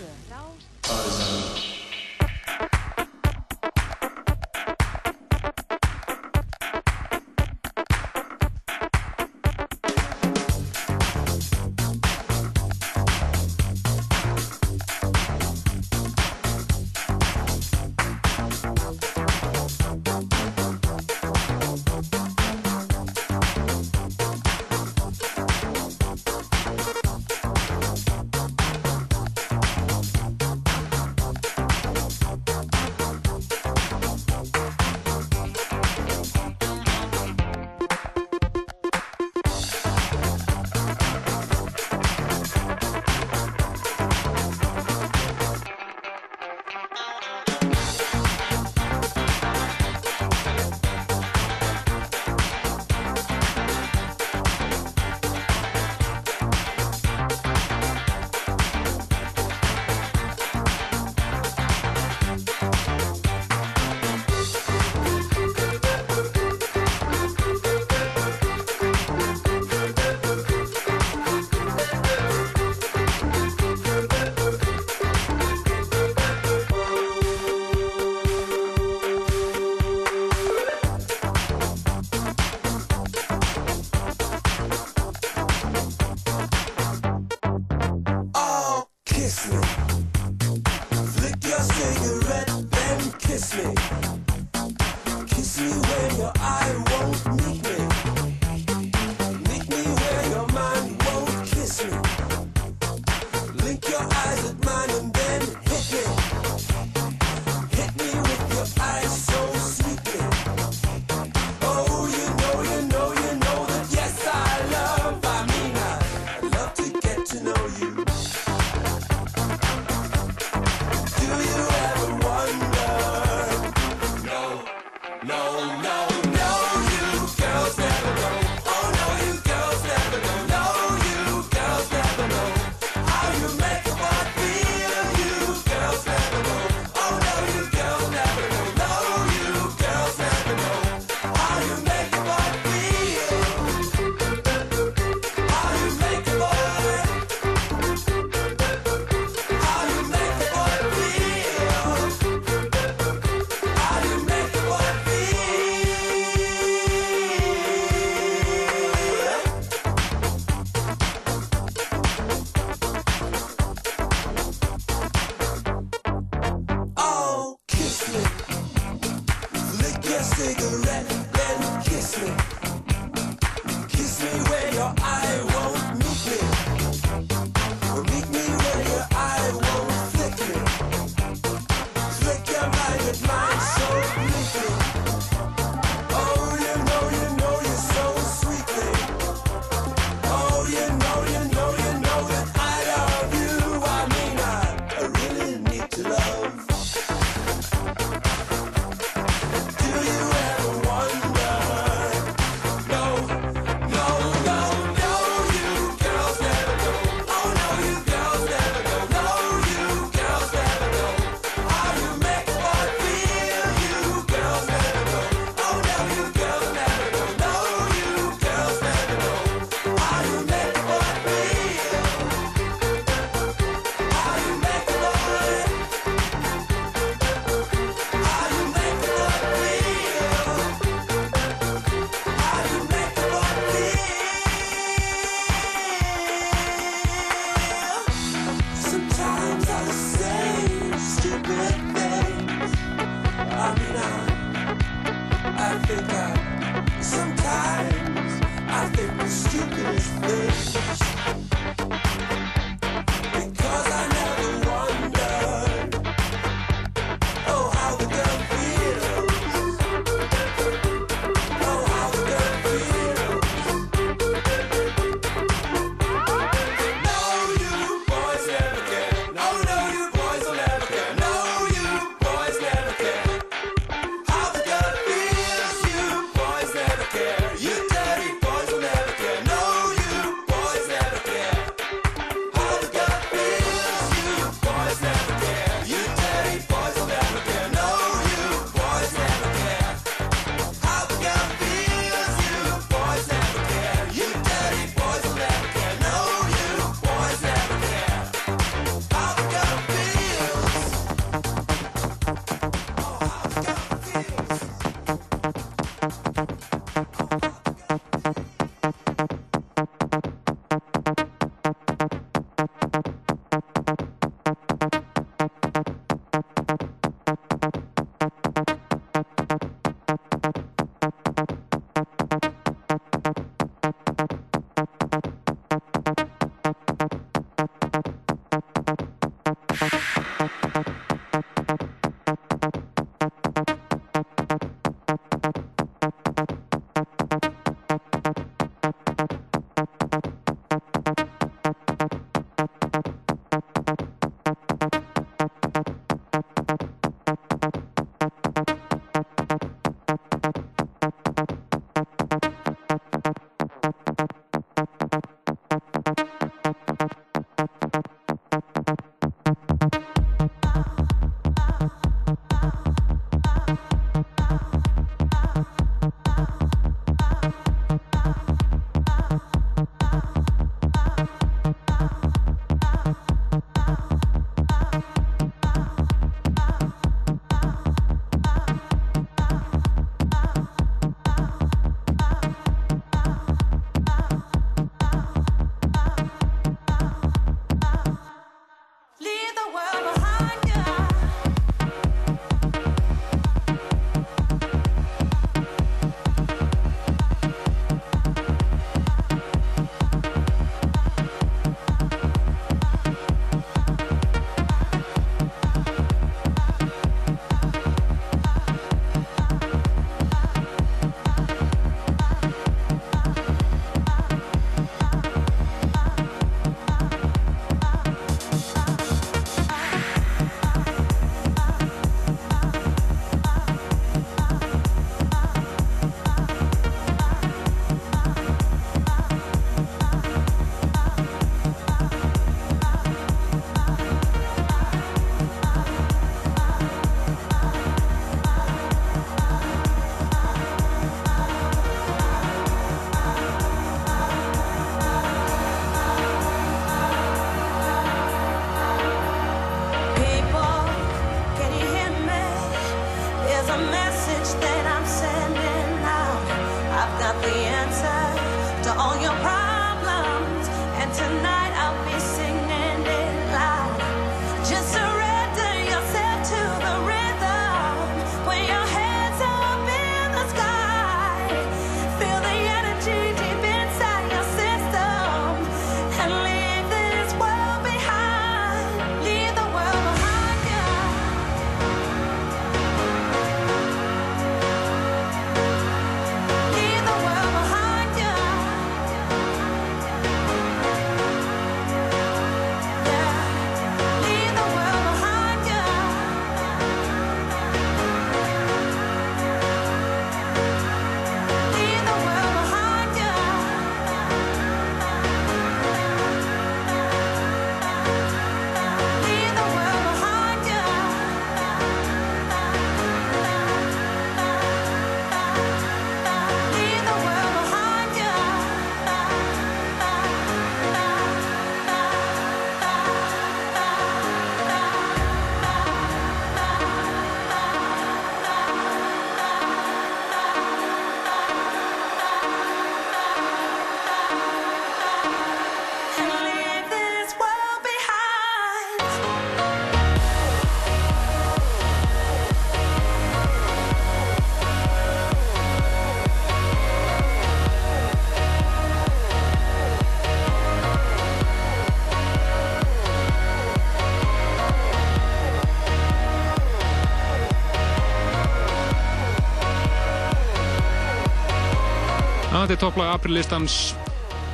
Þetta er topplag aprilistans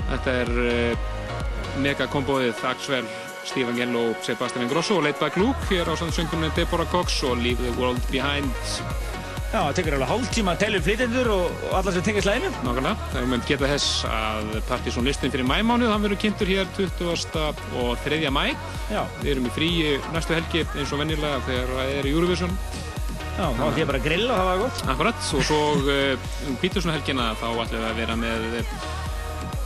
þetta er uh, megakombóið Axwell, Steve Angello Sebastian Ingrosso og Late Back Luke hér á sannsöngunni Deborah Cox og Leave the World Behind
Já, það tekur alveg hálftíma að telja flytjendur og, og alla sem tengja slæðinu.
Nákvæmlega, það er um að geta þess að Partizón listin fyrir mæmánuð, hann verður kynntur hér 20. og 3. mæ.
Já.
Við erum í fríi næstu helgi eins og vennilega þegar það er í Eurovision.
Já, þá ætlum ég bara að grilla og það var gott.
Akkurat, og svo uh, um Pítursson helgina þá ætlum við að vera með eh,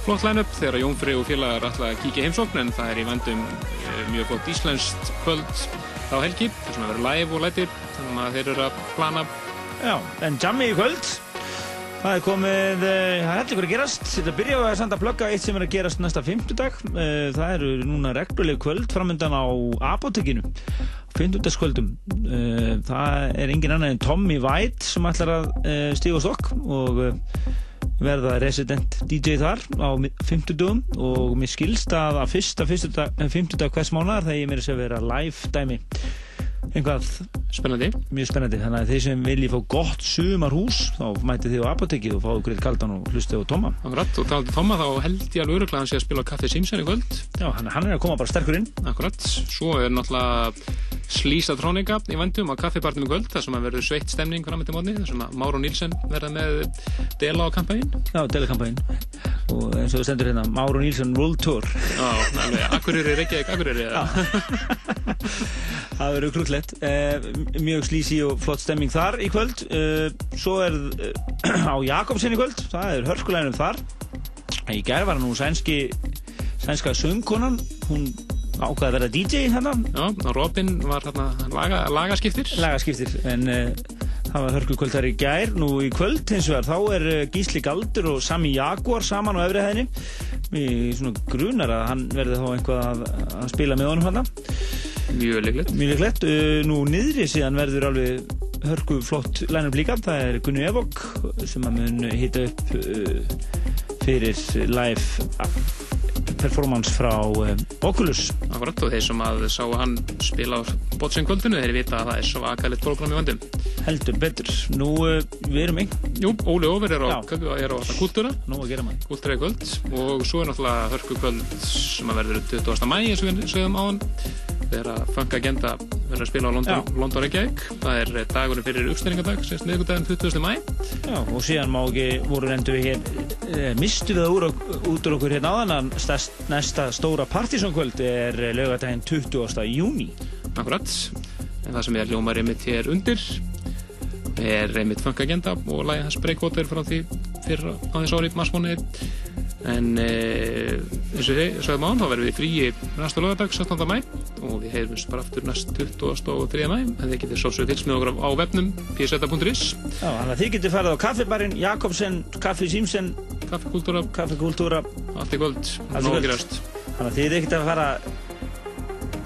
flott line-up þegar Jónfri og félagar ætla að kíkja heimsókn en það er í vendum uh, mjög flott íslenskt kvöld þá helgi, sem að vera live og lætir, þannig að þeir eru að plana
Já, en jammi í kvöld. Það er komið, uh, það er heldur ykkur að gerast. Þetta byrja á að senda að plugga eitt sem er að gerast næsta fimmtudag. Uh, það eru núna regluleg kvöld framöndan á apotekinu. Fimmtudagskvöldum. Uh, það er engin annar en Tommy White sem ætlar að stíga á stokk og verða resident DJ þar á fimmtudagum og mér skilst að að fyrsta fimmtudag hvers mánar þegar ég mér að vera live dæmi einhvað
spennandi?
Mjög spennandi, þannig að þeir sem vilji fá gott sumarhús, þá mæti þið á apotekið og fáu greitt kaldan og hlusti á Tóma
Akkurat, og talandi Tóma þá held ég alveg öruglega að hann sé að spila Kaffi Simsen í kvöld.
Já, hann, hann er að koma bara sterkur inn.
Akkurat, svo er náttúrulega Slísatrónika í vandum á kaffibarnum í kvöld þar sem að verður sveitt stemning fram eftir mótni þar sem að Máru Nílsen verða með dela á kampæn
Já, dela kampæn og eins og það stendur hérna Máru Nílsen World Tour.
Já, alveg, Akureyri, Reykjavík, Akureyri <laughs>
Það verður krúllett eh, mjög slísi og flott stemming þar í kvöld. Eh, svo er eh, <clears throat> á Jakobsen í kvöld það er hörskulæðinum þar. Í gerð var nú sænski sænska söngkonan. Hún ákvaði að vera DJ hérna
Já, Robin var hérna laga, lagaskiptir
lagaskiptir en það var hörku kvöld þar í gær nú í kvöld hins vegar þá er Gísli Galdur og Sami Jaguar saman á öfri hæðinni mér svona grunar að hann verði þá einhvað að, að spila með honum hérna
Mjög leiklegt.
Mjög leiklegt. Uh, nú niðri síðan verður alveg hörku flott line-up líka. Það er Gunni Evok sem að mun hita upp uh, fyrir live performance frá uh, Oculus.
Akkurat og þeir sem að sá hann spila á bótsengvöldinu þeir vita að það er svo aðkæðilegt program í vandum.
Heldur betur. Nú við erum einn.
Jú, Óli Óver er á, er á Kultúra.
Nú að gera maður.
Kultúra í kvöld og svo er náttúrulega hörku kvöld sem að verður 20. mæ eins og við sögum á hann þegar að Funk Agenda verður að spila á London, Reykjavík það er dagurinn fyrir uppstæringadag semst miðugdaginn 20. mæ
Já, og síðan má ekki, voru rendu við hér mistu við það úr, út úr okkur hérna áðan að stærst, næsta stóra partysónkvöld er lögadaginn 20. júni
Akkurat, en það sem er ljómar einmitt hér undir er einmitt Funk Agenda og lægi hans Breakwater frá því fyrir á þess ári marsmóni en e, eins og þið sagðum án þá verðum við fríi næsta lögadag 17. mæ og við heyrumst bara aftur næst 20. og 3. mæ en þið getur svolsögur fylgst með okkur á webnum pseta.is
Já, þannig að þið getur farið á kaffibarinn Jakobsen, Kaffi Símsen
Kaffikultúra
Kaffikultúra
Allt í kvöld,
nóg að gerast. Þannig að þið er ekkert að fara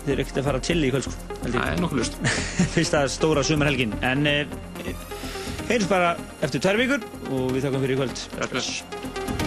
þið er ekkert að fara til í kvöld sko
Það er nokkuð lust <laughs>
Fyrsta stóra sumarhelgin. En heyrst bara eftir tær vikur og við þakkum fyrir í kvöld